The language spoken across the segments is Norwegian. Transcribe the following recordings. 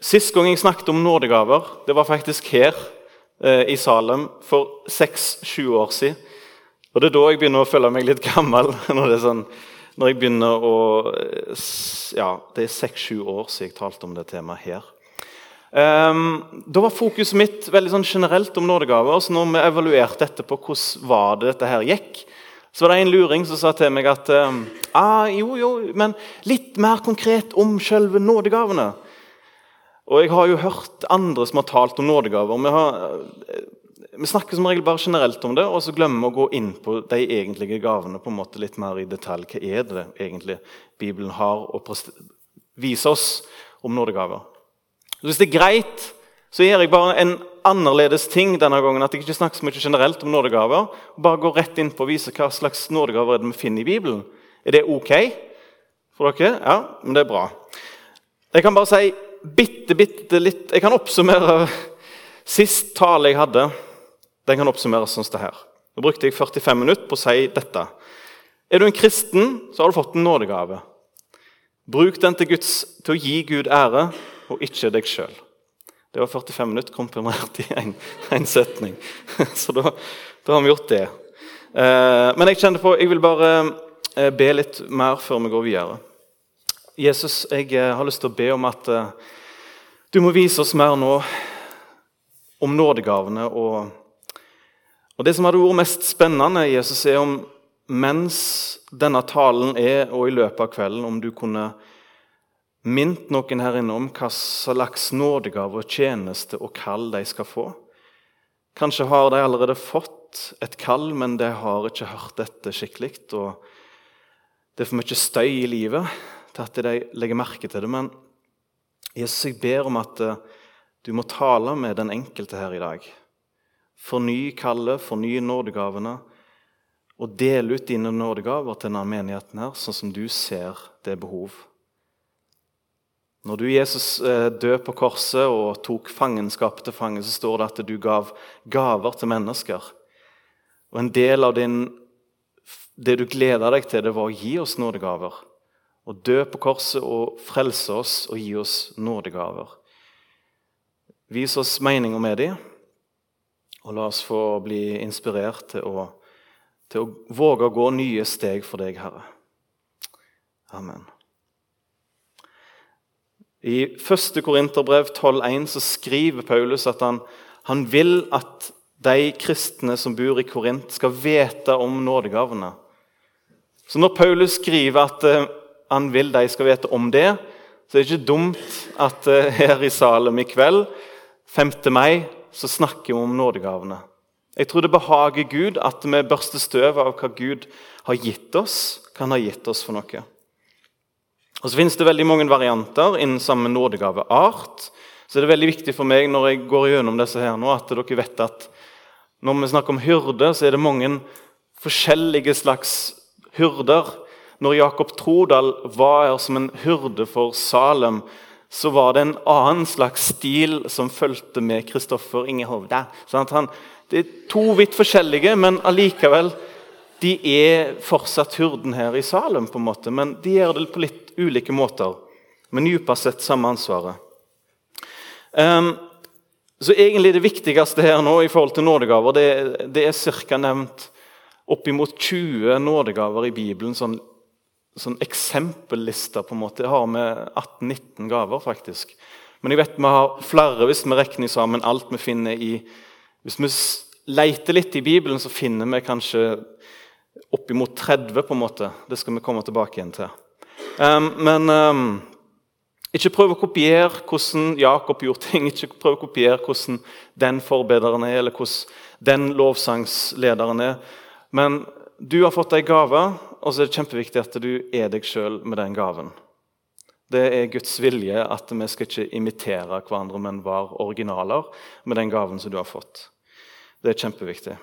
Sist gang jeg snakket om nådegaver, det var faktisk her eh, i Salem for seks-sju år siden. Og Det er da jeg begynner å føle meg litt gammel. Når, sånn, når jeg begynner å eh, Ja, det er seks-sju år siden jeg talte om det temaet her. Um, da var fokuset mitt veldig sånn generelt om nådegaver. så når vi evaluerte etterpå hvordan var det dette her gikk, så var det en luring som sa til meg at um, ah, jo, jo, men litt mer konkret om selve nådegavene. Og jeg har jo hørt andre som har talt om nådegaver. Vi, har, vi, snakker som regel bare generelt om det, og så glemmer vi å gå inn på de egentlige gavene på en måte litt mer i detalj. Hva er det egentlig Bibelen har å vise oss om nådegaver? Hvis det er greit, så gjør jeg bare en annerledes ting denne gangen. At jeg ikke snakker så mye generelt om nådegaver. og Bare går rett inn på å vise hva slags nådegaver er det vi finner i Bibelen. Er det ok for dere? Ja, men det er bra. Jeg kan bare si bitte, bitte litt Jeg kan oppsummere sist tale jeg hadde. Den kan oppsummeres sånn som det her. Da brukte jeg 45 minutter på å si dette. Er du en kristen, så har du fått en nådegave. Bruk den til, Guds, til å gi Gud ære, og ikke deg sjøl. Det var 45 minutter komprimert i én setning. Så da, da, har vi gjort det. Eh, men jeg kjenner på, jeg vil bare eh, be litt mer før vi går videre. Jesus, jeg eh, har lyst til å be om at eh, du må vise oss mer nå om nådegavene. Og, og det som hadde vært mest spennende, Jesus, er om mens denne talen er, og i løpet av kvelden, om du kunne mint noen her inne om hva slags nådegave og tjeneste og kall de skal få. Kanskje har de allerede fått et kall, men de har ikke hørt dette skikkelig. og Det er for mye støy i livet til at de legger merke til det. Men Jesus, jeg ber om at eh, du må tale med den enkelte her i dag. Forny kallet, forny nådegavene, og del ut dine nådegaver til denne menigheten her, sånn som du ser det er behov. Når du, Jesus, eh, døde på korset og tok fangenskapet til fange, så står det at du gav gaver til mennesker. Og en del av din, det du gleda deg til, det var å gi oss nådegaver å dø på korset og frelse oss og gi oss nådegaver. Vis oss meninga med dem, og la oss få bli inspirert til å, til å våge å gå nye steg for deg, Herre. Amen. I 1. Korinterbrev 12,1 så skriver Paulus at han, han vil at de kristne som bor i Korint, skal vite om nådegavene. Så når Paulus skriver at eh, han vil de skal vite om det. Så det er ikke dumt at uh, her i Salem i kveld, 5. mai, så snakker vi om nådegavene. Jeg tror det behager Gud at vi børster støv av hva Gud har gitt oss. hva han har gitt oss for noe. Og Så finnes det veldig mange varianter innen samme nådegaveart. Så det er veldig viktig for meg når jeg går gjennom disse her nå, at dere vet at når vi snakker om hyrde, så er det mange forskjellige slags hyrder når Jakob Trodal var her som en hyrde for Salem, så var det en annen slags stil som fulgte med Kristoffer Inge. Sånn det er to vidt forskjellige, men allikevel de er fortsatt hyrden her i Salem, på en måte, men de gjør det på litt ulike måter. Men dypest sett samme ansvaret. Um, så egentlig Det viktigste her nå i forhold til nådegaver, det, det er ca. nevnt oppimot 20 nådegaver i Bibelen sånn sånn eksempelliste. på en måte. Jeg har med 18-19 gaver, faktisk. Men jeg vet vi har flere hvis vi regner sammen alt vi finner i Hvis vi leter litt i Bibelen, så finner vi kanskje oppimot 30. på en måte. Det skal vi komme tilbake igjen til. Um, men um, ikke prøv å kopiere hvordan Jakob gjorde ting. Ikke prøv å kopiere hvordan den forbederen er, eller hvordan den lovsangslederen er. Men du har fått ei gave, og så er det kjempeviktig at du er deg sjøl med den gaven. Det er Guds vilje at vi skal ikke imitere hverandre, men være originaler med den gaven som du har fått. Det er kjempeviktig.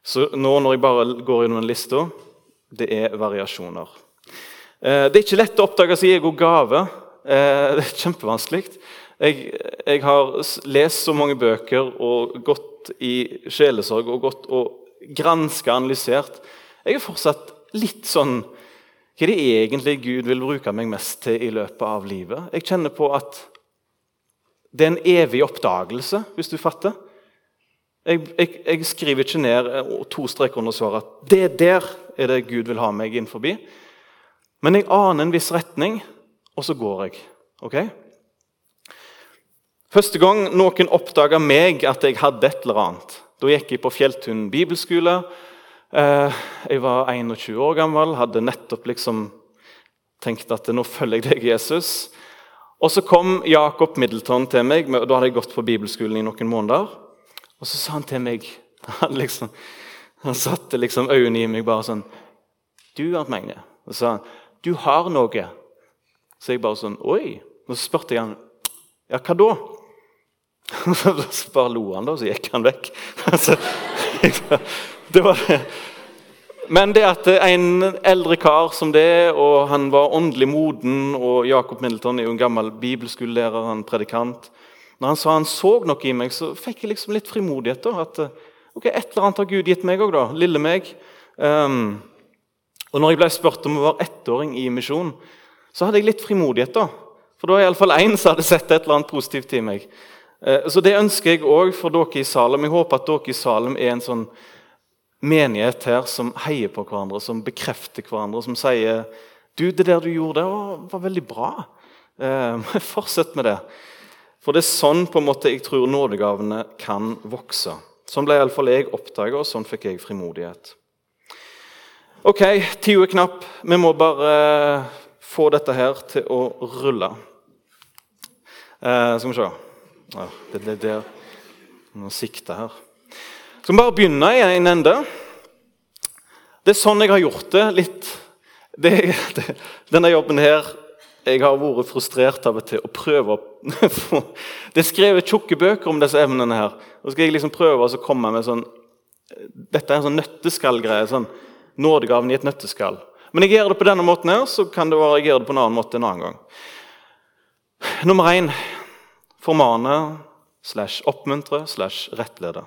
Så nå når jeg bare går gjennom den lista, det er variasjoner. Eh, det er ikke lett å oppdage sin egen gave. Eh, det er kjempevanskelig. Jeg, jeg, har lest så mange bøker og gått i sjelesorg og gått og granska analysert. Jeg er fortsatt litt sånn Hva er det egentlig Gud vil bruke meg mest til i løpet av livet? Jeg kjenner på at Det er en evig oppdagelse, hvis du fatter. Jeg, jeg, jeg skriver ikke ned to streker under svaret at det der er det Gud vil ha meg inn forbi. Men jeg aner en viss retning, og så går jeg. ok? Første gang noen oppdaga meg at jeg hadde et eller annet, da gikk jeg på Fjelltun bibelskole. Eh, jeg var 21 år gammel, hadde nettopp liksom tenkt at nå følger jeg deg, Jesus. Og Så kom Jacob Middleton til meg, og da hadde jeg gått på bibelskolen i noen måneder. Og så sa han til meg Han, liksom, han satte liksom øynene i meg bare sånn Du, Arnt Magne. Og sa han, 'Du har noe.' Så jeg bare sånn Oi. Og så spurte jeg han, 'Ja, hva da?' så bare lo han, da, og så gikk han vekk. Altså, det var det. Men det at en eldre kar som det, og han var åndelig moden og Jacob Middleton er jo en gammel bibelskolelærer, han predikant Når han sa han så noe i meg, så fikk jeg liksom litt frimodighet. da, at ok, Et eller annet har Gud gitt meg òg, da. Lille meg. Um, og når jeg ble spurt om å være ettåring i misjon, så hadde jeg litt frimodighet. da. For da var iallfall én som hadde sett et eller annet positivt i meg. Uh, så Det ønsker jeg òg for dere i Salem. Jeg håper at dere i Salem er en sånn menighet her som heier på hverandre, som bekrefter hverandre, som sier du, det der du gjorde, det var veldig bra. Eh, fortsett med det. For det er sånn på en måte jeg tror nådegavene kan vokse. Sånn ble iallfall jeg oppdaga, og sånn fikk jeg frimodighet. Ok, tida er knapp. Vi må bare få dette her til å rulle. Eh, skal vi se ja, Det er der Nå sikter her. Skal vi bare begynne i en ende? Det er sånn jeg har gjort det litt. Det, det, denne jobben her jeg har vært frustrert av og til å prøve å Det er skrevet tjukke bøker om disse emnene her. Og skal jeg liksom prøve å komme med sånn Dette er en sånn nøtteskallgreie. sånn nådegaven i et nøtteskall. Men jeg gjør det på denne måten, her, så kan det være jeg gjør det på en annen måte en annen gang. Nummer én formane slash oppmuntre slash rettlede.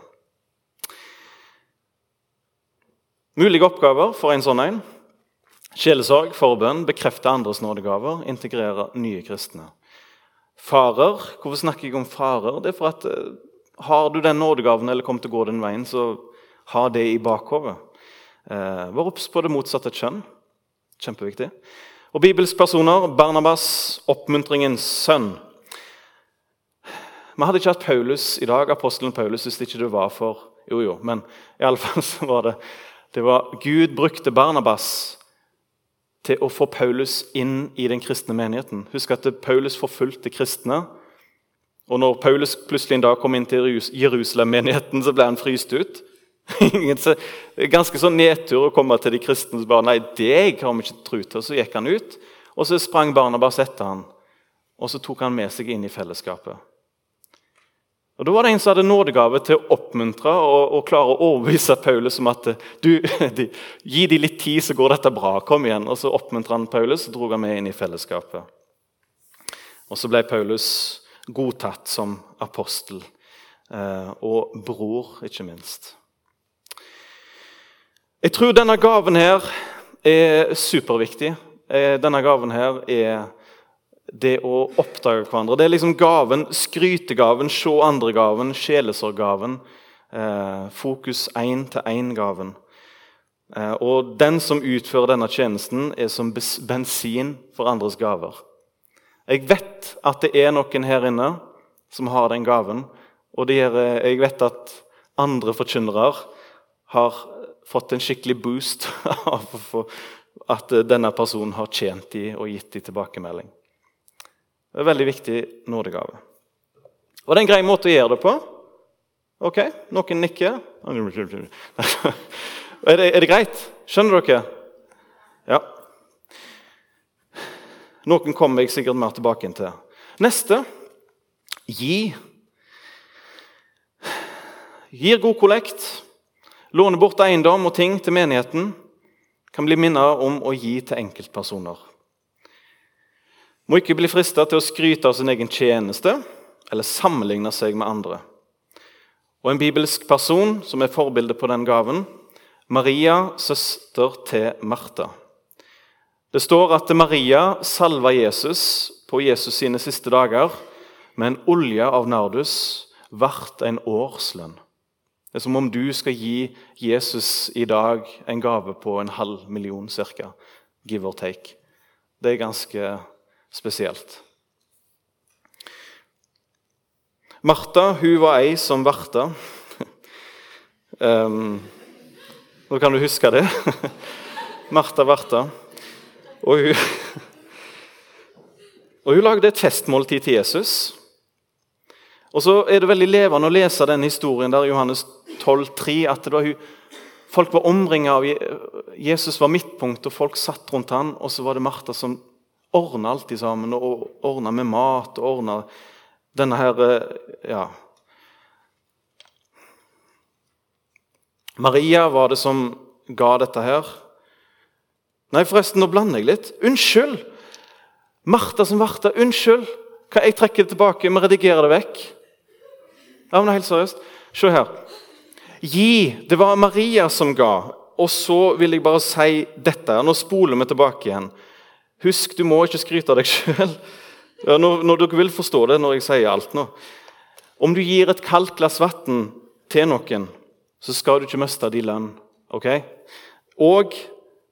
Mulige oppgaver for en sånn en. Sjelesorg, forbønn, bekrefte andres nådegaver, integrere nye kristne. Farer. Hvorfor snakker jeg om farer? Det er for at eh, Har du den nådegaven eller kommer til å gå den veien, så ha det i bakhodet. Eh, Vær obs på det motsatte kjønn. Kjempeviktig. Og Bibels personer Barnabas, oppmuntringens sønn. Vi hadde ikke hatt Paulus i dag, apostelen Paulus hvis det ikke det var for Jo, jo, men i alle fall så var det det var Gud brukte Barnabas til å få Paulus inn i den kristne menigheten. Husk at Paulus forfulgte kristne. Og når Paulus plutselig en dag kom inn til Jerusalem-menigheten, så ble han fryst ut. Ganske sånn nedtur å komme til de kristne som bare Nei, deg har vi ikke tro til. Så gikk han ut, og så sprang Barnabas etter han. Og så tok han med seg inn i fellesskapet. Og Da var det en som hadde nådegave til å oppmuntre og, og klare å overbevise Paulus om at du, de, gi dem litt tid, så går dette bra. Kom igjen. Og Så oppmuntra han Paulus og dro han med inn i fellesskapet. Og Så ble Paulus godtatt som apostel eh, og bror, ikke minst. Jeg tror denne gaven her er superviktig. Eh, denne gaven her er det å oppdage hverandre. Det er liksom gaven, skrytegaven, se andre-gaven, sjelesorggaven. Eh, fokus én-til-én-gaven. Eh, og den som utfører denne tjenesten, er som bensin for andres gaver. Jeg vet at det er noen her inne som har den gaven. Og gjør, jeg vet at andre forkynnere har fått en skikkelig boost av at denne personen har tjent dem og gitt dem tilbakemelding. Det er en veldig viktig nådegave. Og det er en grei måte å gjøre det på. Ok, noen nikker. Er det, er det greit? Skjønner dere? Ja. Noen kommer jeg sikkert mer tilbake til. Neste gi. Gir god kollekt. Låne bort eiendom og ting til menigheten kan bli minnet om å gi til enkeltpersoner. Må ikke bli frista til å skryte av sin egen tjeneste eller sammenligne seg med andre. Og En bibelsk person som er forbilde på den gaven, Maria, søster til Martha. Det står at Maria salva Jesus på Jesus sine siste dager men olje av nardus hvert en årslønn. Det er som om du skal gi Jesus i dag en gave på en halv million ca. Give or take. Det er ganske spesielt. Martha hun var ei som varta. um, nå kan du huske det. Martha varta. Og hun, og hun lagde et festmåltid til Jesus. Og så er det veldig levende å lese den historien der Johannes 12,3, at det var hun, folk var omringa av Jesus var midtpunkt, og folk satt rundt han, og så var det Martha som ordna alt sammen, og ordna med mat og ordna denne her Ja. Maria var det som ga dette her. Nei, forresten, nå blander jeg litt. Unnskyld! Martha som varta. Unnskyld! Jeg trekker det tilbake. Vi redigerer det vekk. Ja, men helt seriøst. Se her. Gi. Det var Maria som ga. Og så vil jeg bare si dette. Nå spoler vi tilbake igjen. Husk, du må ikke skryte av deg sjøl. Når, når, dere vil forstå det når jeg sier alt nå. Om du gir et kaldt glass vann til noen, så skal du ikke miste din lønn. ok? Og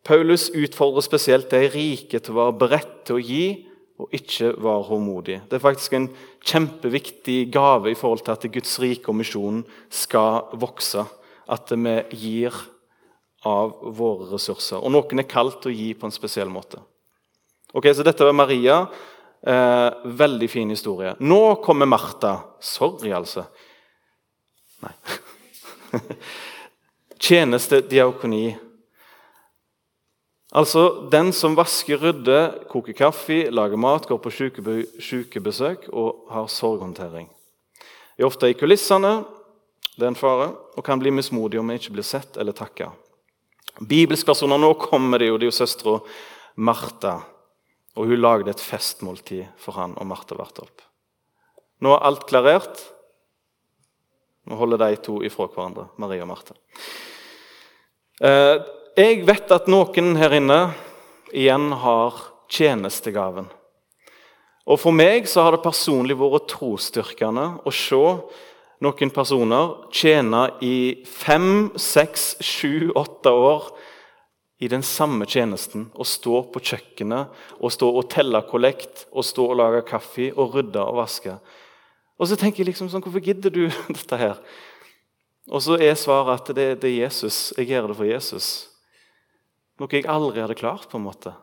Paulus utfordrer spesielt de rike til å være beredt til å gi og ikke være håndmodig. Det er faktisk en kjempeviktig gave i forhold til at Guds rike og misjonen skal vokse. At vi gir av våre ressurser. Og noen er kalt å gi på en spesiell måte. Ok, Så dette var Maria. Eh, veldig fin historie. Nå kommer Martha. Sorry, altså. Nei. Tjeneste, diakoni Altså den som vasker, rydder, koker kaffe, lager mat, går på sykebesøk og har sorghåndtering. Er ofte i kulissene, det er en fare, og kan bli mismodig om jeg ikke blir sett eller takka. Bibelspersoner nå kommer det jo, det er jo søstera Martha. Og hun lagde et festmåltid for han og Martha Wartorp. Nå er alt klarert. Nå holder de to ifra hverandre, Marie og Martha. Eh, jeg vet at noen her inne igjen har tjenestegaven. Og For meg så har det personlig vært trosstyrkende å se noen personer tjene i fem, seks, sju, åtte år i den samme tjenesten. Og stå på kjøkkenet og stå og telle kollekt og stå og lage kaffe og rydde og vaske. Og så tenker jeg liksom sånn, Hvorfor gidder du dette her? Og så er svaret at det, det er Jesus. Jeg gjør det for Jesus. Noe jeg aldri hadde klart. på en måte.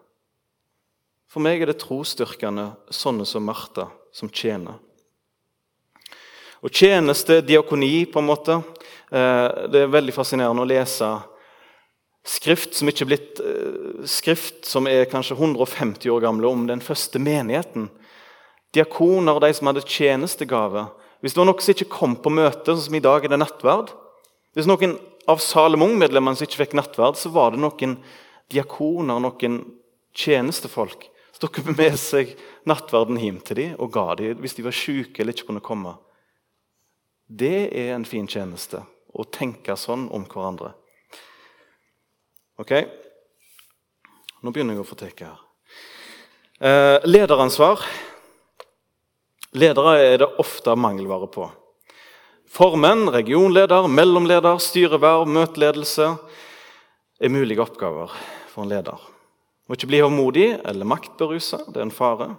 For meg er det trosstyrkende sånne som Martha, som tjener. Og tjeneste, diakoni, på en måte eh, Det er veldig fascinerende å lese skrift som ikke er blitt eh, skrift som er kanskje 150 år gamle, om den første menigheten. Diakoner, og de som hadde tjenestegave. Hvis det var noen som ikke kom på møte, sånn som i dag er det nattverd Hvis noen av Salomon-medlemmene som ikke fikk nattverd, så var det noen diakoner, noen tjenestefolk, som tok med seg nattverden hjem til dem og ga dem hvis de var syke eller ikke kunne komme. Det er en fin tjeneste, å tenke sånn om hverandre. Ok? Nå begynner jeg å få teke her. Eh, lederansvar. Ledere er det ofte mangelvare på. Formenn, regionleder, mellomleder, styreverv, møteledelse er mulige oppgaver for en leder. Må ikke bli håndmodig eller maktberusa. Det er en fare.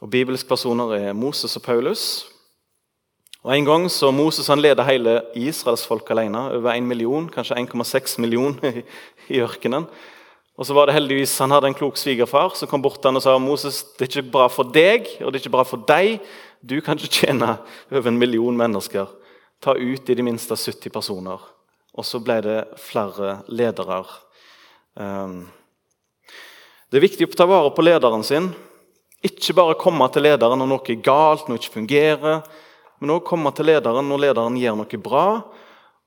Og Bibelske personer er Moses og Paulus. Og En gang så Moses han ledet hele Israels folk alene. Over 1 million, kanskje 1,6 million i, i ørkenen. Og så var det heldigvis Han hadde en klok svigerfar som kom bort til han og sa Moses, det er ikke bra for deg og det er ikke bra for deg. Du kan ikke tjene over en million mennesker. Ta ut i de minste 70 personer. Og så ble det flere ledere. Ehm, det er viktig å ta vare på lederen sin. Ikke bare komme til lederen når noe er galt, når noe ikke fungerer, men òg komme til lederen når lederen gjør noe bra.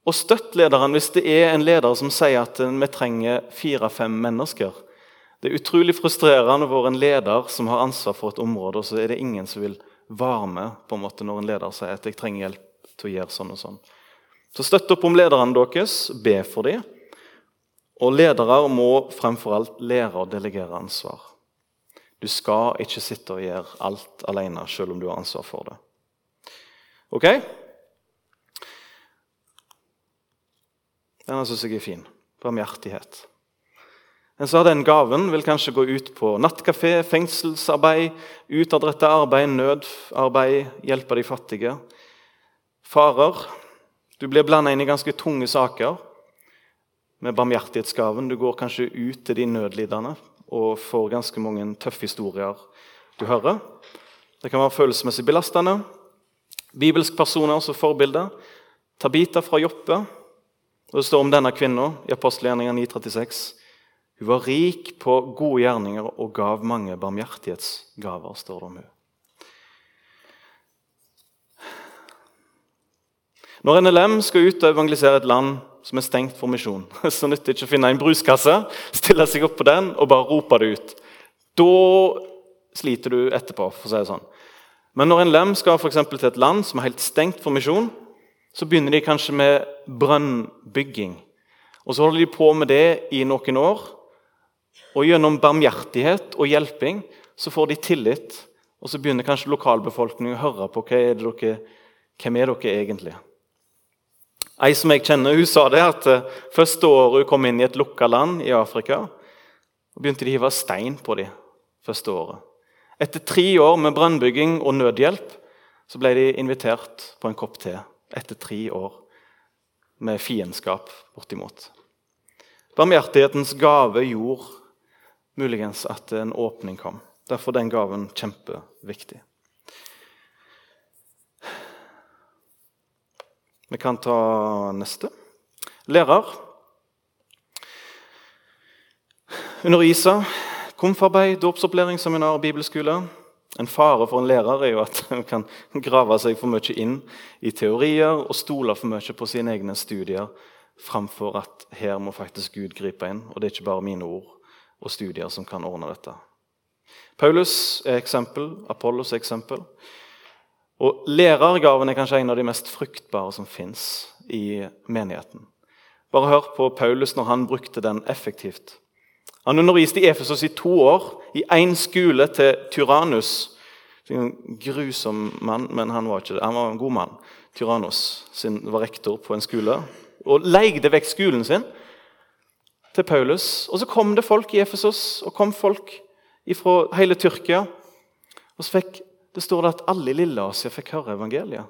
Og støtt lederen hvis det er en leder som sier at vi trenger fire-fem mennesker. Det er utrolig frustrerende å være en leder som har ansvar for et område, og så er det ingen som vil være med på en måte når en leder sier at jeg trenger hjelp til å gjøre sånn og sånn. Så støtt opp om lederne deres, be for dem. Og ledere må fremfor alt lære å delegere ansvar. Du skal ikke sitte og gjøre alt alene, selv om du har ansvar for det. Ok? Denne syns jeg er fin. Barmhjertighet. En som den gaven, vil kanskje gå ut på nattkafé, fengselsarbeid, utadrettet arbeid, nødarbeid, hjelpe de fattige. Farer. Du blir blanda inn i ganske tunge saker med barmhjertighetsgaven. Du går kanskje ut til de nødlidende og får ganske mange tøffe historier du hører. Det kan være følelsesmessig belastende. Bibelske personer som forbilde. Tabita fra Joppe. Og Det står om denne kvinnen i apostelgjerninga 936. Hun var rik på gode gjerninger og gav mange barmhjertighetsgaver. står det om hun. Når NLM skal ut og evangelisere et land som er stengt for misjon. Så nytter det ikke å finne en bruskasse, stille seg opp på den og bare rope det ut. Da sliter du etterpå, for å si det sånn. Men når en lem skal for til et land som er helt stengt for misjon, så begynner de kanskje med brønnbygging. Og Så holder de på med det i noen år. Og Gjennom barmhjertighet og hjelping så får de tillit. Og så begynner kanskje lokalbefolkningen å høre på hva er dere, hvem er dere egentlig Ei som jeg kjenner, hun sa det at uh, første året hun kom inn i et lukka land i Afrika, begynte de å hive stein på dem første året. Etter tre år med brannbygging og nødhjelp så ble de invitert på en kopp te. Etter tre år med fiendskap, bortimot. Barmhjertighetens gave gjorde muligens at en åpning kom. Derfor er den gaven kjempeviktig. Vi kan ta neste. Lærer. Underviser. Komfarbeid, dåpsopplæring, seminar, bibelskole. En fare for en lærer er jo at han kan grave seg for mye inn i teorier og stole for mye på sine egne studier framfor at her må faktisk Gud gripe inn. Og det er ikke bare mine ord og studier som kan ordne dette. Paulus er eksempel, Apollos er eksempel. Og Lærergaven er kanskje en av de mest fruktbare som fins i menigheten. Bare hør på Paulus når han brukte den effektivt. Han underviste i Efesos i to år, i én skole til Tyrannus. En grusom mann, men han var ikke det. Han var en god mann. Tyrannus var rektor på en skole og leide vekk skolen sin til Paulus. Og Så kom det folk i Efesos, og kom folk fra hele Tyrkia. Og så fikk det står det at alle i Lilleasia fikk høre evangeliet.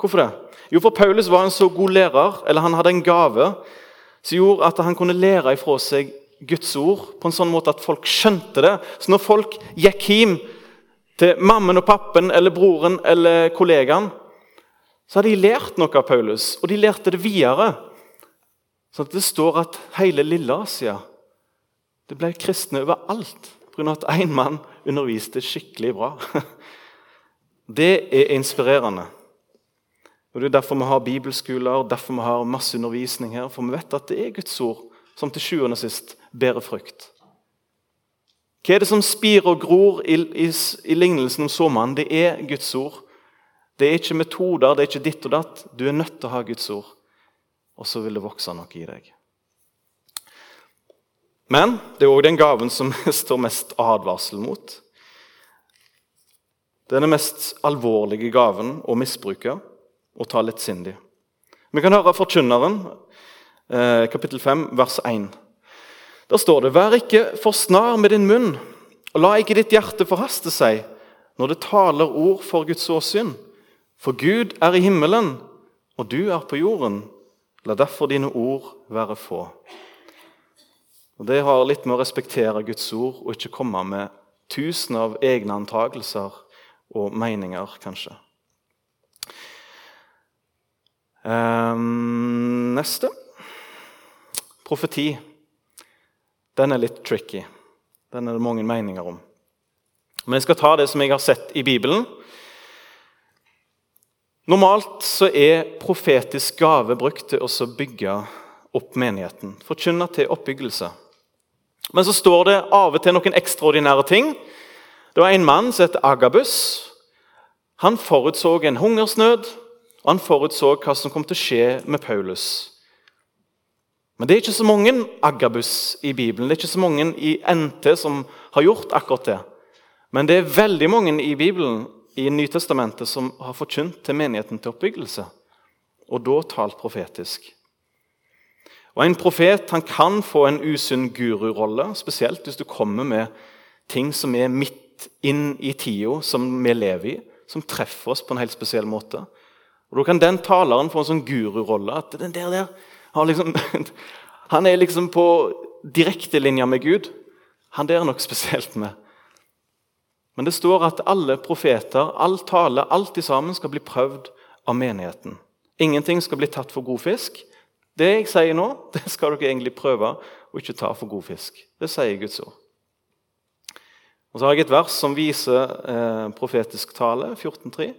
Hvorfor det? Jo, for Paulus var en så god lærer, eller han hadde en gave som gjorde at han kunne lære ifra seg Guds ord på en sånn måte at folk skjønte det. Så når folk gikk hjem til mammen og pappen eller broren eller kollegaen, så hadde de lært noe av Paulus, og de lærte det videre. Så det står at hele Lilleasia det ble kristne overalt pga. at én mann underviste skikkelig bra. Det er inspirerende. Og Det er derfor vi har bibelskoler derfor vi har masse undervisning her. For vi vet at det er Guds ord som til sjuende og sist bærer frukt. Hva er det som spirer og gror i, i, i lignelsen om såmannen? Det er Guds ord. Det er ikke metoder, det er ikke ditt og datt. Du er nødt til å ha Guds ord, og så vil det vokse noe i deg. Men det er òg den gaven som står mest advarsel mot. Det er den mest alvorlige gaven å misbruke og ta lettsindig. Vi kan høre Forkynneren, kapittel 5, vers 1. Der står det.: Vær ikke for snar med din munn, og la ikke ditt hjerte forhaste seg når det taler ord for Guds åsyn. For Gud er i himmelen, og du er på jorden. La derfor dine ord være få. Og Det har litt med å respektere Guds ord og ikke komme med tusen av egne antakelser og meninger, kanskje. Um, neste. Profeti. Den er litt tricky. Den er det mange meninger om. Men jeg skal ta det som jeg har sett i Bibelen. Normalt så er profetisk gave brukt til å bygge opp menigheten. Forkynne til oppbyggelse. Men så står det av og til noen ekstraordinære ting. Det var en mann som het Agabus. Han forutså en hungersnød, og han forutså hva som kom til å skje med Paulus. Men det er ikke så mange Agabus i Bibelen. Det er ikke så mange i NT som har gjort akkurat det. Men det er veldig mange i Bibelen i Nytestamentet som har forkynt til menigheten til oppbyggelse, og da talt profetisk. Og En profet han kan få en usunn gururolle, spesielt hvis du kommer med ting som er midt inn i tida som vi lever i, som treffer oss på en helt spesiell måte. Og Da kan den taleren få en sånn gururolle. at den der, der liksom, han er liksom på direktelinja med Gud. Han der er noe spesielt med. Men det står at alle profeter, all tale, alt i sammen skal bli prøvd av menigheten. Ingenting skal bli tatt for god fisk. Det jeg sier nå, det skal dere egentlig prøve å ikke ta for god fisk. Det sier Guds ord. Og Så har jeg et vers som viser eh, profetisk tale, 14.3.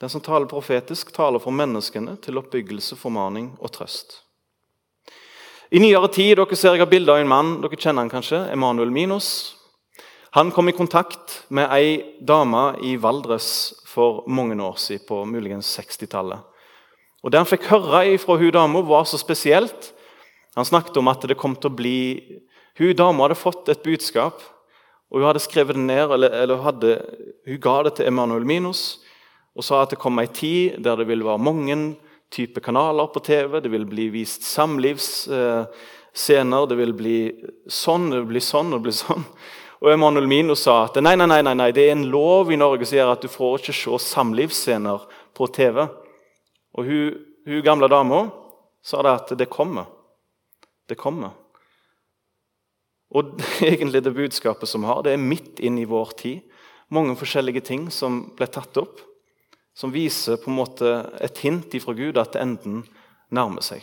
Den som taler profetisk, taler for menneskene til oppbyggelse, formaning og trøst. I nyere tid dere ser jeg har bilde av en mann dere kjenner han kanskje, Emanuel Minos. Han kom i kontakt med ei dame i Valdres for mange år siden, på muligens 60-tallet. Og Det han fikk høre fra hun dama, var så spesielt. Han snakket om at det kom til å bli Hun dama hadde fått et budskap, og hun hadde skrevet det ned, eller, eller hadde, hun ga det til Emanuel Minos og sa at det kom ei tid der det ville være mange typer kanaler på TV. Det vil bli vist samlivsscener. Det vil bli sånn, det vil bli sånn det det blir sånn. Og Emanuel Mino sa at nei, nei, nei, nei, det er en lov i Norge som gjør at du får ikke se samlivsscener på TV. Og hun, hun gamle dama sa det at det kommer. Det kommer. Og egentlig det budskapet som har, det er midt inn i vår tid. Mange forskjellige ting som ble tatt opp, som viser på en måte et hint fra Gud at enden nærmer seg.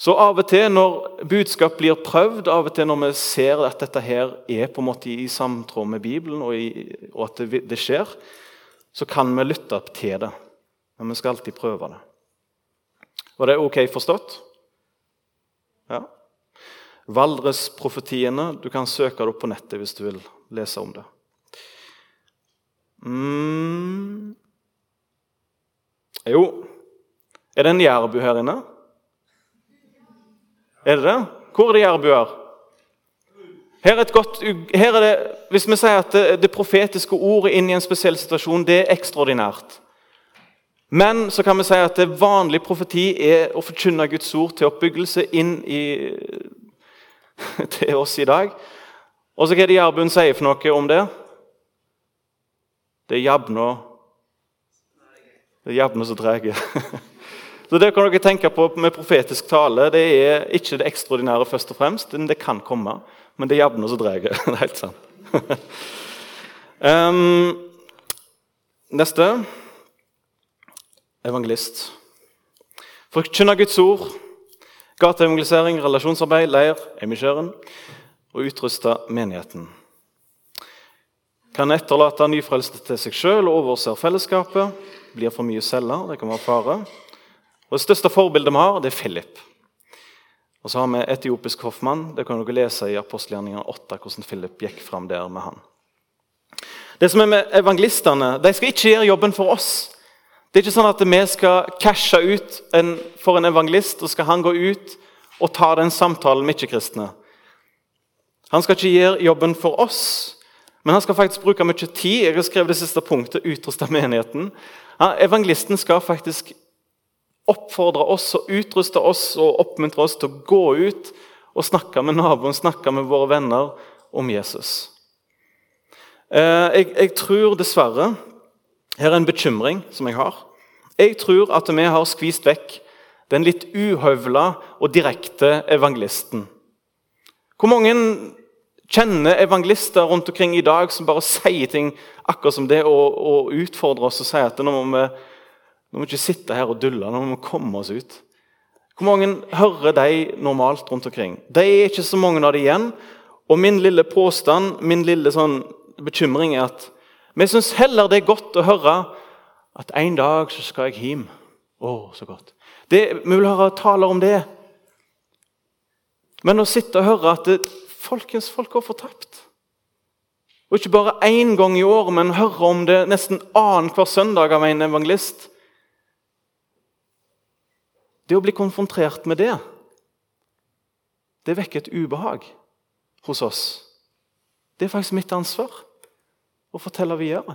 Så av og til når budskap blir prøvd, av og til når vi ser at dette her er på en måte i samtråd med Bibelen, og, i, og at det, det skjer, så kan vi lytte opp til det. Men vi skal alltid prøve det. Var det ok forstått? Ja. Valdresprofetiene. Du kan søke det opp på nettet hvis du vil lese om det. Mm. Jo Er det en jærbu her inne? Er det det? Hvor er det jærbuer? Her er, et godt, her er det, Hvis vi sier at det, det profetiske ordet inn i en spesiell situasjon, det er ekstraordinært. Men så kan vi si at det vanlige profeti er å forkynne Guds ord til oppbyggelse inn i, til oss i dag. Og så hva er det jærbuen sier for noe om det? Det er jabna Det er jabna som drar. Så Det kan dere tenke på med profetisk tale. Det er ikke det ekstraordinære først og fremst, men det kan komme. Men det er jabna som drar. Det er helt sant. um, neste evangelist. Forkynne Guds ord, gateevangelisering, relasjonsarbeid, leir, emisjøren og utruste menigheten. Kan etterlate nyfrelste til seg sjøl og overser fellesskapet. Blir for mye celler, det kan være fare. Og Det største forbildet vi har, det er Philip. Og så har vi etiopisk hoffmann. Det kan dere lese i apostelgjerningene 8, hvordan Philip gikk fram der med han. Det som er med Evangelistene de skal ikke gjøre jobben for oss. Det er ikke sånn at vi skal cashe ut en, for en evangelist, og skal han gå ut og ta den samtalen med ikke-kristne. Han skal ikke gjøre jobben for oss, men han skal faktisk bruke mye tid. Jeg har skrevet det siste punktet, utruste menigheten. evangelisten skal faktisk oppfordre oss og utruste oss og oppmuntre oss til å gå ut og snakke med naboen, snakke med våre venner om Jesus. Eh, jeg, jeg tror dessverre her er en bekymring som jeg har. Jeg tror at vi har skvist vekk den litt uhøvla og direkte evangelisten. Hvor mange kjenner evangelister rundt omkring i dag som bare sier ting akkurat som det, og, og utfordrer oss og sier at nå må, vi, nå må ikke sitte her og dulle, nå må vi komme oss ut? Hvor mange hører de normalt rundt omkring? De er ikke så mange av de igjen. Og min lille påstand, min lille sånn bekymring, er at vi syns heller det er godt å høre at en dag så skal jeg hjem. Å, så godt. Det, vi vil høre taler om det. Men å sitte og høre at det, folkens, folk går fortapt Og ikke bare én gang i året, men hører om det nesten annenhver søndag av en evangelist Det å bli konfrontert med det, det vekker et ubehag hos oss. Det er faktisk mitt ansvar å fortelle videre.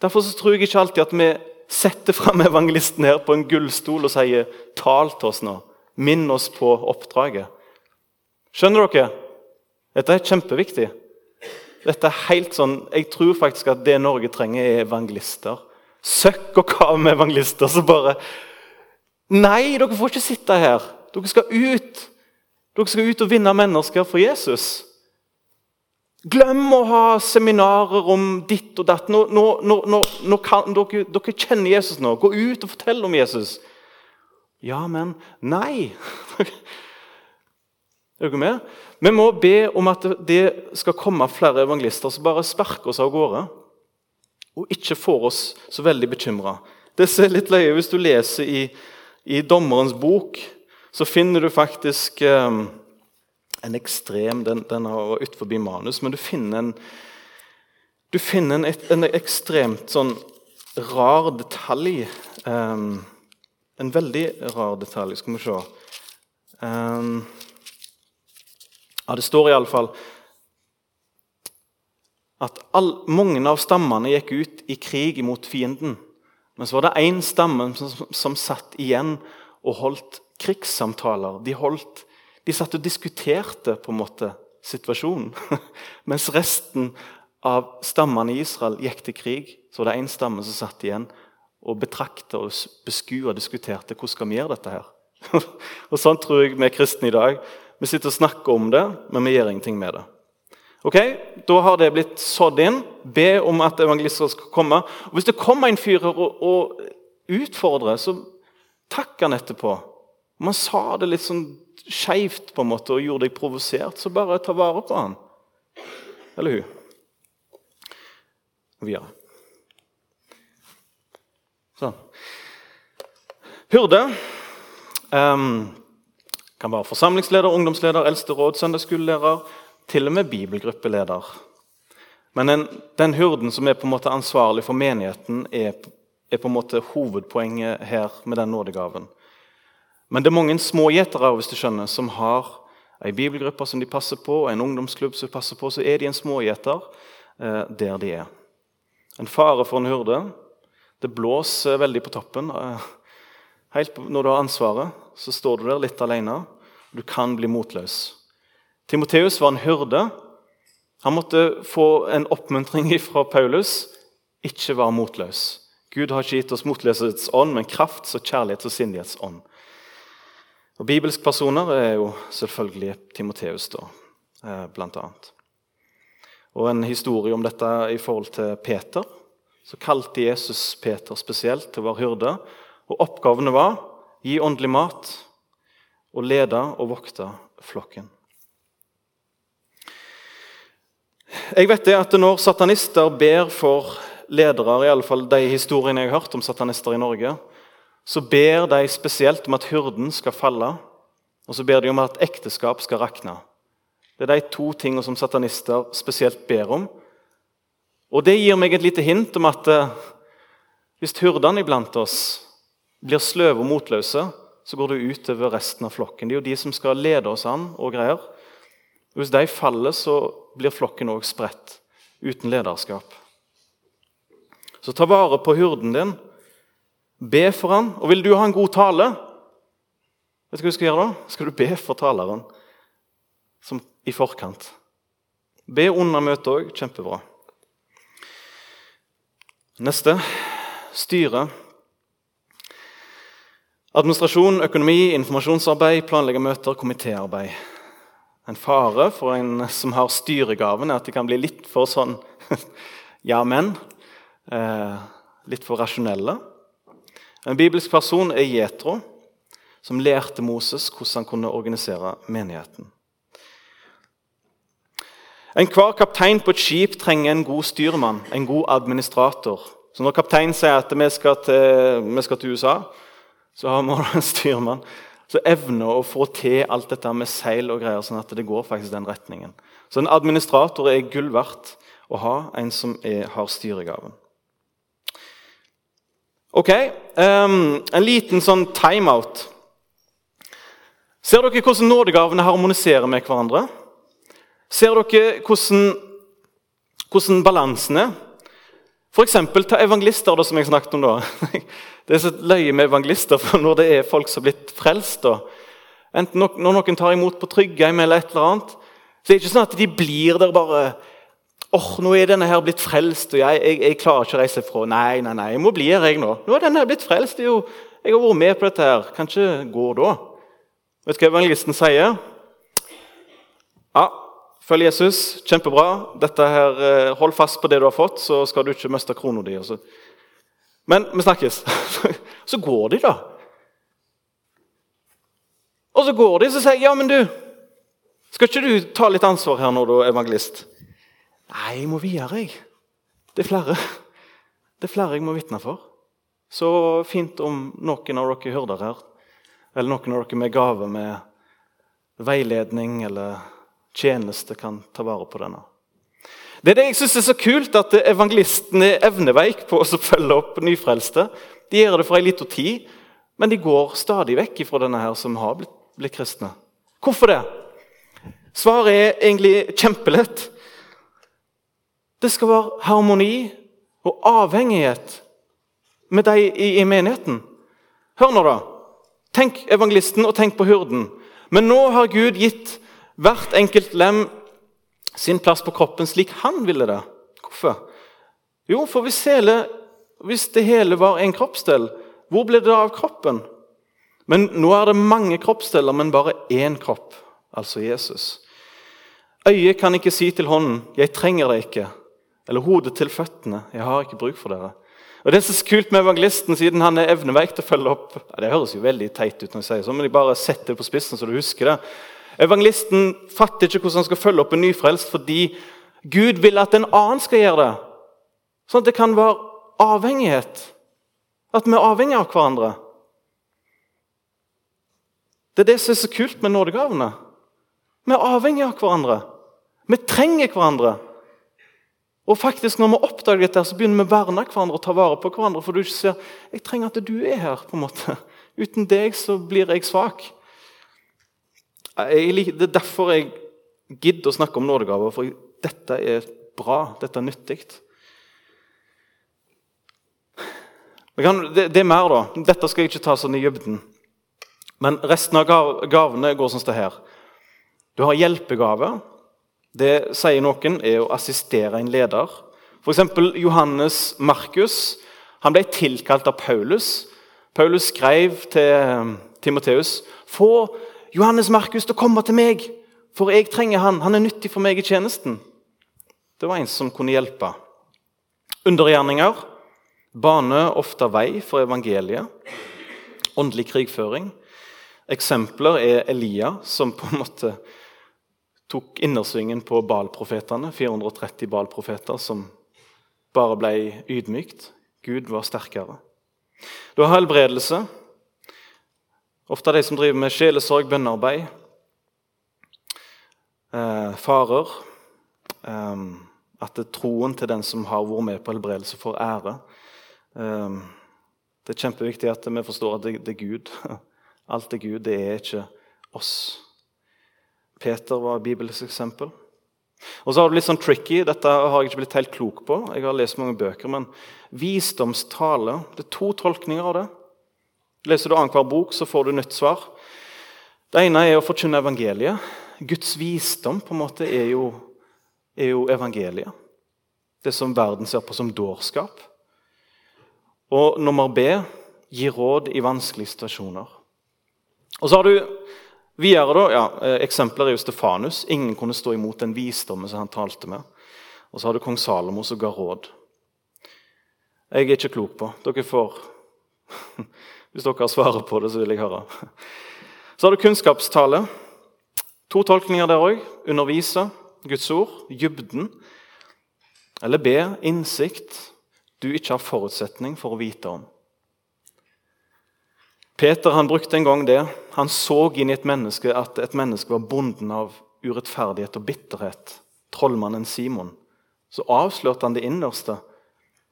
Derfor så tror jeg ikke alltid at vi setter fram evangelisten her på en gullstol og sier 'tal til oss nå'. Minn oss på oppdraget. Skjønner dere? Dette er kjempeviktig. Dette er helt sånn, Jeg tror faktisk at det Norge trenger, er evangelister. Søkk og kav med evangelister som bare Nei, dere får ikke sitte her. Dere skal ut. Dere skal ut og vinne mennesker for Jesus. Glem å ha seminarer om ditt og datt. Nå, nå, nå, nå kan, dere, dere, kjenner Jesus nå. Gå ut og fortell om Jesus. Ja, men Nei! Er dere med? Vi må be om at det skal komme flere evangelister som bare sparker oss av gårde. Og ikke får oss så veldig bekymra. Det ser litt løye hvis du leser i, i Dommerens bok. Så finner du faktisk eh, en ekstrem Den, den er utenfor manus, men du finner en, du finner en, en ekstremt sånn rar detalj. Um, en veldig rar detalj. Skal vi se um, Ja, det står iallfall at all, mange av stammene gikk ut i krig mot fienden. Men så var det én stamme som, som, satt igjen og holdt krigssamtaler. De holdt de satt og diskuterte på en måte situasjonen. Mens resten av stammene i Israel gikk til krig, så var det én stamme som satt igjen og betrakta og beskua og diskuterte hvordan skal vi gjøre dette. her. og Sånn tror jeg vi er kristne i dag. Vi sitter og snakker om det, men vi gjør ingenting med det. Ok, Da har det blitt sådd inn. Be om at evangelister skal komme. Og Hvis det kommer en fyr og, og utfordrer, så takk han etterpå. Om han sa det litt sånn skeivt og gjorde deg provosert, så bare ta vare på han. Eller hun. Videre. Sånn. Hurde. um, kan være forsamlingsleder, ungdomsleder, eldste råd, søndagsskolelærer, til og med bibelgruppeleder. Men den, den, hurden som er på en måte ansvarlig for menigheten, er, er på en måte hovedpoenget her med den nådegaven. Men det er mange smågjetere hvis du skjønner, som har ei bibelgruppe som de passer på, en ungdomsklubb som de passer på, så er de en smågjeter eh, der de er. En fare for en hurde. Det blåser veldig på toppen. Eh, helt når du har ansvaret, så står du der litt alene. Du kan bli motløs. Timoteus var en hyrde. Han måtte få en oppmuntring fra Paulus. Ikke vær motløs. Gud har ikke gitt oss motløshetens ånd, men krafts- og kjærlighets- og sindighets ånd. Og Bibelske personer er jo selvfølgelig Timoteus, da, eh, blant annet. Og en historie om dette i forhold til Peter. Så kalte Jesus Peter spesielt til å være hyrde. Og oppgavene var gi åndelig mat og lede og vokte flokken. Jeg vet det at Når satanister ber for ledere, i alle fall de historiene jeg har hørt om satanister i Norge, så ber de spesielt om at hyrden skal falle, og så ber de om at ekteskap skal rakne. Det er de to tingene som satanister spesielt ber om. Og Det gir meg et lite hint om at eh, hvis hyrdene iblant oss blir sløve og motløse, så går det ut over resten av flokken. Det er jo de som skal lede oss an og greier. Hvis de faller, så blir flokken òg spredt, uten lederskap. Så ta vare på hyrden din Be for han. Og vil du ha en god tale, vet du hva du skal gjøre da? Skal du be for taleren som i forkant. Be under møtet òg. Kjempebra. Neste styre. Administrasjon, økonomi, informasjonsarbeid, planlegge møter, komitéarbeid. En fare for en som har styregaven, er at de kan bli litt for sånn ja, men. Eh, litt for rasjonelle. En bibelsk person er Jetro, som lærte Moses hvordan han kunne organisere menigheten. Enhver kaptein på et skip trenger en god styrmann, en god administrator. Så Når kapteinen sier at vi skal til, vi skal til USA, så har vi en styrmann som evner å få til alt dette med seil og greier, sånn at det går faktisk den retningen. Så en administrator er gull verdt å ha en som er, har styregaven. Ok, um, En liten sånn timeout. Ser dere hvordan nådegavene harmoniserer med hverandre? Ser dere hvordan, hvordan balansen er? F.eks. ta evangelister, da, som jeg snakket om da. Det er så løye med evangelister, for når det er folk som har blitt frelst da, Enten når noen tar imot på Tryggheim eller et eller annet, så er det ikke sånn at de blir der bare åh, oh, nå er denne her blitt frelst, og jeg, jeg, jeg klarer ikke å reise fra. Nei, nei, nei, jeg må bli her, jeg nå. Nå er denne her blitt frelst. Jo, jeg har vært med på dette her. Kan ikke gå da. Vet du hva evangelisten sier? Ja, følg Jesus. Kjempebra. Dette her, eh, Hold fast på det du har fått, så skal du ikke miste krona di. Men vi snakkes. Så går de, da. Og så går de så sier jeg, ja, men du, skal ikke du ta litt ansvar her nå, du evangelist? Nei, jeg må videre, jeg. Det er flere. Det er flere jeg må vitne for. Så fint om noen av dere hyrder her, eller noen av dere med gave med veiledning eller tjeneste, kan ta vare på denne. Det er det jeg synes er så kult, at evangelistene er evneveik på å følge opp nyfrelste. De gjør det for ei lita tid, men de går stadig vekk fra denne her som har blitt, blitt kristne. Hvorfor det? Svaret er egentlig kjempelett. Det skal være harmoni og avhengighet med de i, i menigheten. Hør nå, da. Tenk evangelisten og tenk på hyrden. Men nå har Gud gitt hvert enkelt lem sin plass på kroppen slik han ville det. Hvorfor? Jo, for hvis, hele, hvis det hele var en kroppsdel, hvor ble det av kroppen? Men nå er det mange kroppsdeler, men bare én kropp altså Jesus. Øyet kan ikke si til hånden 'Jeg trenger deg ikke', eller hodet til føttene 'Jeg har ikke bruk for dere'. Og Det er så kult med evangelisten, siden han er evneveik til å følge opp ja, Det høres jo veldig teit ut, når jeg sier så, men jeg bare setter det på spissen så du husker det. Evangelisten fatter ikke hvordan han skal følge opp en nyfrelst, fordi Gud vil at en annen skal gjøre det. Sånn at det kan være avhengighet. At vi er avhengige av hverandre. Det er det som er så kult med nådegavene. Vi er avhengige av hverandre. Vi trenger hverandre. Og faktisk Når vi oppdager dette, så begynner vi å verne hverandre og ta vare på hverandre. For du ser jeg trenger at du er her. på en måte. Uten deg så blir jeg svak. Jeg, det er derfor jeg gidder å snakke om nådegaver. For dette er bra. Dette er nyttig. Det, det, er mer, da. Dette skal jeg ikke ta sånn i dybden. Men resten av gavene går sånn som det her. Du har hjelpegave. Det sier noen er å assistere en leder. F.eks. Johannes Markus han ble tilkalt av Paulus. Paulus skrev til eh, Timoteus få Johannes Markus til å komme til meg, for jeg trenger han. Han er nyttig for meg i tjenesten. Det var en som kunne hjelpe. Undergjerninger baner ofte vei for evangeliet. Åndelig krigføring. Eksempler er Elia, som på en måte tok innersvingen på Baal-profetene. 430 Baal-profeter som bare ble ydmykt. Gud var sterkere. Du har helbredelse. Ofte de som driver med sjelesorg, bønnearbeid. Eh, farer. Eh, at troen til den som har vært med på helbredelse, får ære. Eh, det er kjempeviktig at vi forstår at det, det er Gud. Alt er Gud, det er ikke oss. Peter var bibelsk eksempel. Og så har det litt sånn tricky, Dette har jeg ikke blitt helt klok på. Jeg har lest mange bøker, men Visdomstale Det er to tolkninger av det. Leser du annenhver bok, så får du nytt svar. Det ene er å forkynne evangeliet. Guds visdom på en måte er jo, er jo evangeliet. Det som verden ser på som dårskap. Og nummer B gi råd i vanskelige situasjoner. Og så har du Videre da, ja, eh, Eksempler er jo Stefanus. Ingen kunne stå imot den visdommen som han talte med. Og så har du kong Salomo som ga råd. Jeg er ikke klok på. Dere får Hvis dere har svaret på det, så vil jeg høre. Så har du kunnskapstale. To tolkninger der òg. Undervise, Guds ord, dybden. Eller be, innsikt du ikke har forutsetning for å vite om. Peter han brukte en gang det. Han så inn i et menneske at et menneske var bonden av urettferdighet og bitterhet. Trollmannen Simon. Så avslørte han det innerste.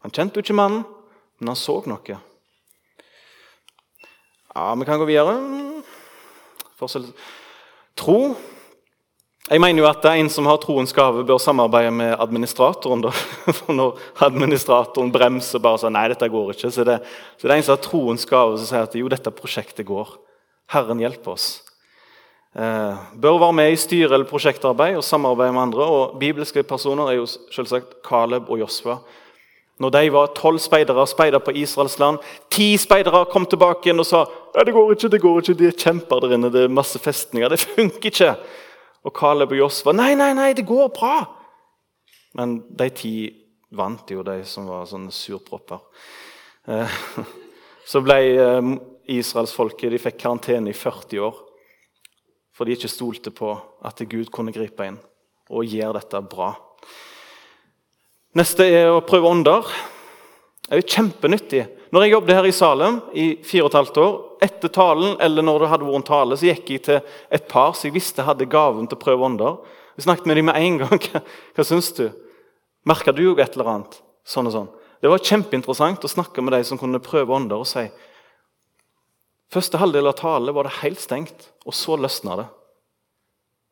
Han kjente jo ikke mannen, men han så noe. Ja, Vi kan gå videre. Forskjell. Tro. Jeg mener jo at en som har troens gave, bør samarbeide med administratoren. da. For Når administratoren bremser bare sånn, nei, dette går ikke, så det, så det er en som har troens gave som sier at jo, dette prosjektet går. Herren hjelper oss. Eh, bør være med i styre eller prosjektarbeid og samarbeide med andre. og Bibelske personer er jo selvsagt Caleb og Josfa. Når de var tolv speidere speider på Israels land, ti speidere kom tilbake igjen og sa «Nei, det går ikke, det går ikke, de er kjemper der inne, det er masse festninger. Det funker ikke. Og Caleb og Josfa nei, nei, nei, det går bra. Men de ti vant jo, de som var sånne surpropper. Eh, så ble eh, israelsfolket de fikk karantene i 40 år for de ikke stolte på at Gud kunne gripe inn og gjøre dette bra. Neste er å prøve ånder. Det er jo kjempenyttig. Når jeg jobbet her i Salem i fire og et halvt år, etter talen eller når det hadde vært en tale, så gikk jeg til et par som jeg visste hadde gaven til å prøve ånder. Vi snakket med dem med en gang. Hva, hva syns du? Merka du jo et eller annet? Sånn og sånn. Det var kjempeinteressant å snakke med de som kunne prøve ånder, og si Første halvdel av talen var det helt stengt, og så løsna det.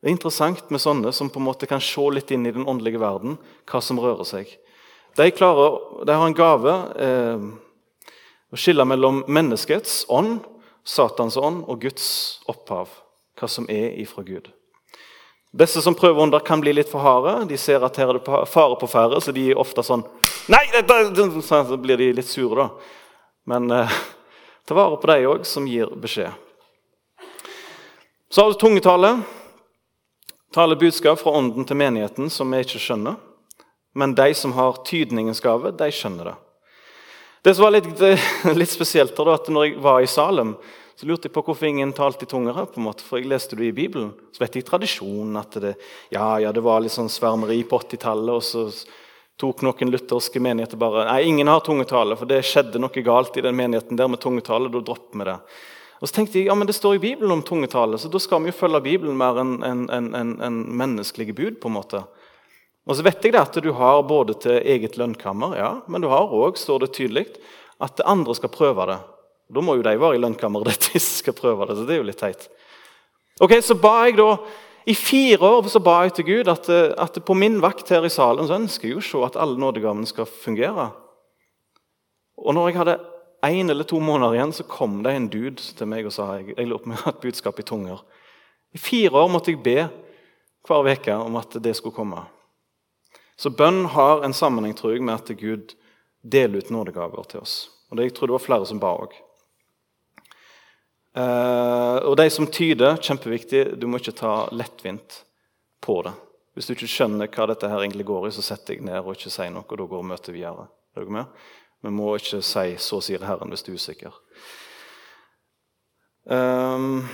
Det er interessant med sånne som på en måte kan se litt inn i den åndelige verden, hva som rører seg. De, klarer, de har en gave eh, å skille mellom menneskets ånd, Satans ånd og Guds opphav, hva som er ifra Gud. Disse som prøver under, kan bli litt for harde. De ser at her er det fare på ferde, så de er ofte sånn Nei! Så blir de litt sure, da. Men eh, ta vare på de òg som gir beskjed. Så har du tungetale. Tale budskap fra ånden til menigheten som vi ikke skjønner. Men de som har tydningens gave, de skjønner det. Det som var litt, litt spesielt, da, at når jeg var i Salem, så lurte jeg på hvorfor ingen talte i tunger på en måte, For jeg leste det i Bibelen. Så vet jeg tradisjonen at det, ja, ja, det var litt sånn svermeri på 80-tallet. Og så tok noen lutherske menigheter bare Nei, ingen har tungetale, for det skjedde noe galt i den menigheten der med tungetale. Da dropper vi det. Og så tenkte jeg, ja, men Det står i Bibelen om tungetale, så da skal vi jo følge Bibelen mer enn en, en, en, en menneskelige bud. på en måte. Og så vet jeg det at du har både til eget lønnkammer, ja, men du har òg, står det tydelig, at andre skal prøve det. Da må jo de være i lønnkammeret de skal prøve det. så det er jo litt teit. Ok, Så ba jeg da, I fire år så ba jeg til Gud at, at på min vakt her i salen så ønsker jeg jo å se at alle nådegavene skal fungere. Og når jeg hadde én eller to måneder igjen, så kom det en dude til meg og sa jeg, jeg lurer på om jeg har et budskap i tunger. I fire år måtte jeg be hver uke om at det skulle komme. Så bønn har en sammenheng tror jeg, med at Gud deler ut nådegaver til oss. Og det, Jeg tror det var flere som ba òg. Uh, og de som tyder, kjempeviktig, du må ikke ta lettvint på det. Hvis du ikke skjønner hva dette her egentlig går i, så sett deg ned og ikke si noe. og da går møtet videre. Er? Vi må ikke si 'så sier Herren' hvis du er usikker. Um,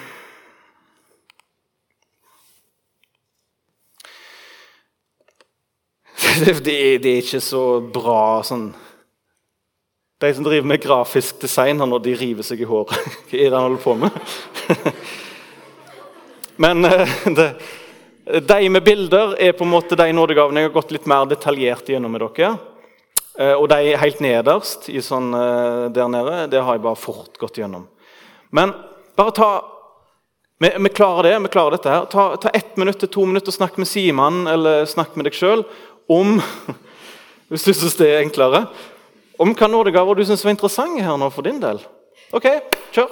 det, det, er ikke så bra sånn de som driver med grafisk design når de river seg i håret. Hva er det han holder på med? Men eh, det, de med bilder er på en måte de nådegavene jeg har gått litt mer detaljert gjennom med dere. Eh, og de helt nederst sånn, eh, der nede, det har jeg bare fort gått gjennom. Men bare ta vi, vi klarer det, vi klarer dette her. Ta, ta ett minutt til to minutter, snakk med Simon eller snakk med deg sjøl om Hvis du syns det er enklere om hva nådegaver du syns var interessante her nå for din del. OK, kjør.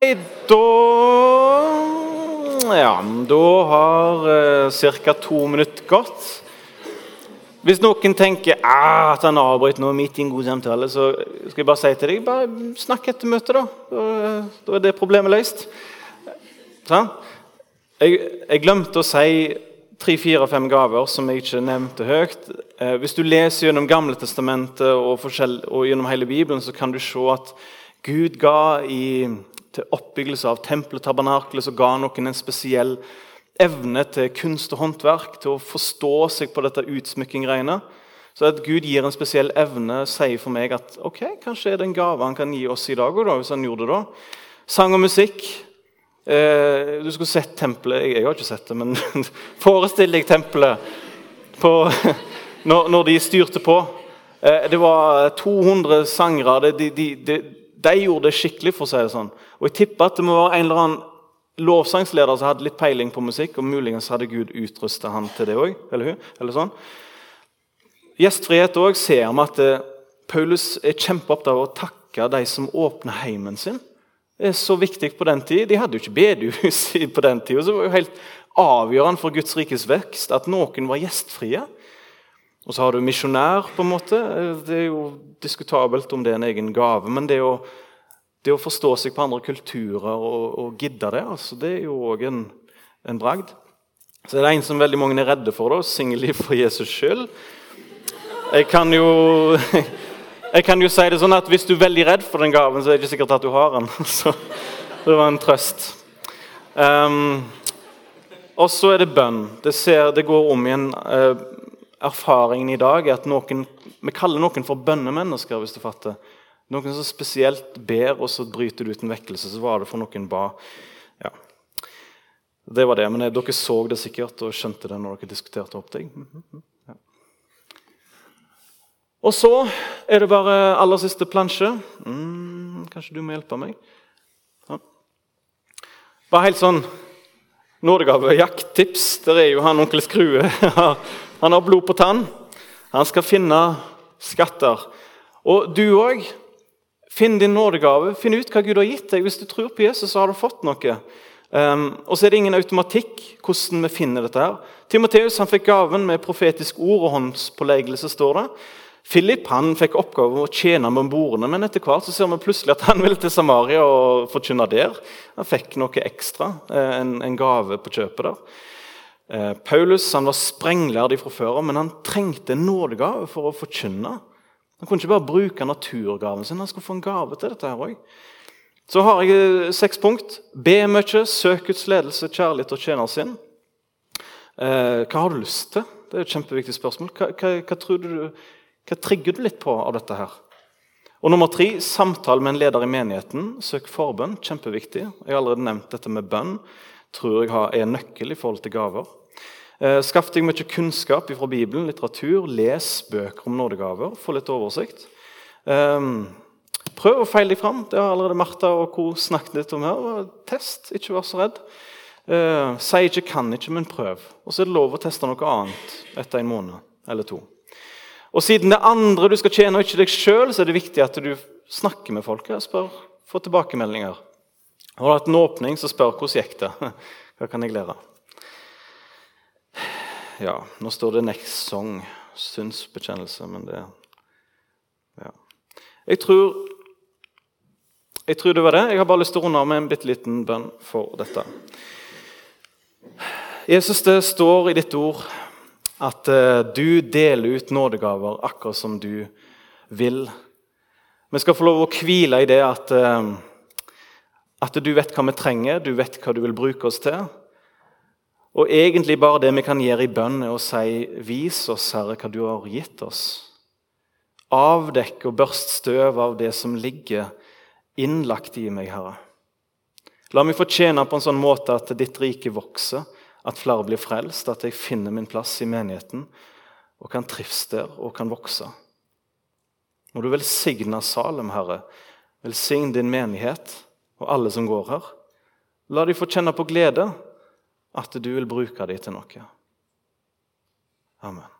Da Ja, da har eh, ca. to minutter gått. Hvis noen tenker ah, at han avbryter noe midt i en god samtale, så skal jeg bare si til deg bare snakk etter møtet, da. Da, da er det problemet løst. Sånn? Jeg, jeg, glemte å si tre, fire, fem gaver som jeg ikke nevnte høyt. Eh, hvis du leser gjennom Gamle testamentet og, og, gjennom hele Bibelen, så kan du se at Gud ga i, til oppbyggelse av tempelet tabernakelet så ga noen en spesiell evne til kunst og håndverk, til å forstå seg på dette utsmykking-greiene. Så at Gud gir en spesiell evne, sier for meg at ok, kanskje er det en gave han kan gi oss i dag òg, hvis han gjorde det da. Sang og musikk. Eh, du skulle sett tempelet. Jeg, jeg, har ikke sett det, men forestill deg tempelet på, når, når, de styrte på. Eh, det var 200 sangere. De, de, de, de, gjorde det skikkelig, for å si det sånn. Og jeg tipper at det må være en eller annen lovsangsleder som hadde litt peiling på musikk, og muligens hadde Gud utrusta han til det òg. Eller hun, eller sånn. Gjestfrihet òg ser vi at eh, Paulus er kjempeopptatt av å takke de som åpner heimen sin. Det er så viktig på den tid. De hadde jo ikke bedehus på den tida. Så det var jo helt avgjørende for Guds rikes vekst at noen var gjestfrie. Og så har du misjonær. på en måte. Det er jo diskutabelt om det er en egen gave. Men det å det å forstå seg på andre kulturer og, og gidde det, altså, det er jo òg en, en, bragd. Så er det en som veldig mange er redde for, da, singelliv for Jesus skyld. Jeg kan jo jeg kan jo si det sånn at Hvis du er veldig redd for den gaven, så er det ikke sikkert at du har den. Så det var en trøst. Um, og så er det bønn. Det, ser, det går om igjen. Uh, erfaringen i dag er at noen, vi kaller noen for bønnemennesker. hvis du fatter. Noen som spesielt ber, og så bryter du ut en vekkelse. Så var det for noen ba. Ja. Det var det. Men dere så det sikkert og skjønte det når dere diskuterte opp det. Ja. Og så er det bare aller siste plansje. Mm, kanskje du må hjelpe meg? Bare helt sånn nådegave, jakttips. Der er jo han onkel Skrue. Han har blod på tann. Han skal finne skatter. Og du òg Finn din nådegave. Finn ut hva Gud har gitt deg. Hvis du tror på Jesus, så har du fått noe. Um, og så er det ingen automatikk hvordan vi finner dette. her. Timoteus fikk gaven med profetisk ord og håndspåleggelse. står det. Philip han fikk oppgave å tjene med bordene, men etter hvert så ser vi plutselig at han ville til Samaria og forkynne der. Han fikk noe ekstra, eh, en, en gave på kjøpet der. Eh, Paulus han var sprenglærd fra før men han trengte en nådegave for å forkynne. Han kunne ikke bare bruke naturgaven sin, han skulle få en gave til dette. her også. Så har jeg eh, seks punkt. Be mye, søk Guds ledelse, kjærlighet og tjener sin. Eh, hva har du lyst til? Det er et kjempeviktig spørsmål. Hva, hva, hva, du, hva trigger du litt på av dette her? Og nummer tre, Samtale med en leder i menigheten. Søk forbønn. Kjempeviktig. Jeg har allerede nevnt dette med bønn. tror jeg er nøkkel i forhold til gaver. Eh, skaff deg mye kunnskap fra Bibelen, litteratur. Les bøker om nådegaver. Få litt oversikt. Ehm, prøv å feile deg fram. Det har allerede Martha og co. snakket litt om her. Test, ikke vær så redd. Eh, si ikke 'kan ikke', men prøv. Og så er det lov å teste noe annet etter en måned eller to. Og Siden det andre du skal tjene, og ikke deg sjøl, er det viktig at du snakker med folk. Spør, Få tilbakemeldinger. Har du hatt en åpning, så spør hvordan gikk det. Hva kan jeg lære? Ja, nå står det 'next song'. Synsbekjennelse, men det Ja. Jeg tror, jeg tror det var det. Jeg har bare lyst til å runde av med en bitte liten bønn for dette. Jesus, det står i ditt ord at uh, du deler ut nådegaver akkurat som du vil. Vi skal få lov å hvile i det at, uh, at du vet hva vi trenger, du vet hva du vil bruke oss til. Og egentlig bare det vi kan gjøre i bønn, er å si 'Vis oss, Herre, hva du har gitt oss'. Avdekk og børst støv av det som ligger innlagt i meg, Herre. La meg fortjene på en sånn måte at ditt rike vokser, at flere blir frelst, at jeg finner min plass i menigheten og kan trives der og kan vokse. Må du velsigne Salem, Herre. Velsign din menighet og alle som går her. La de få kjenne på glede at du vil bruke dem til noe. Amen.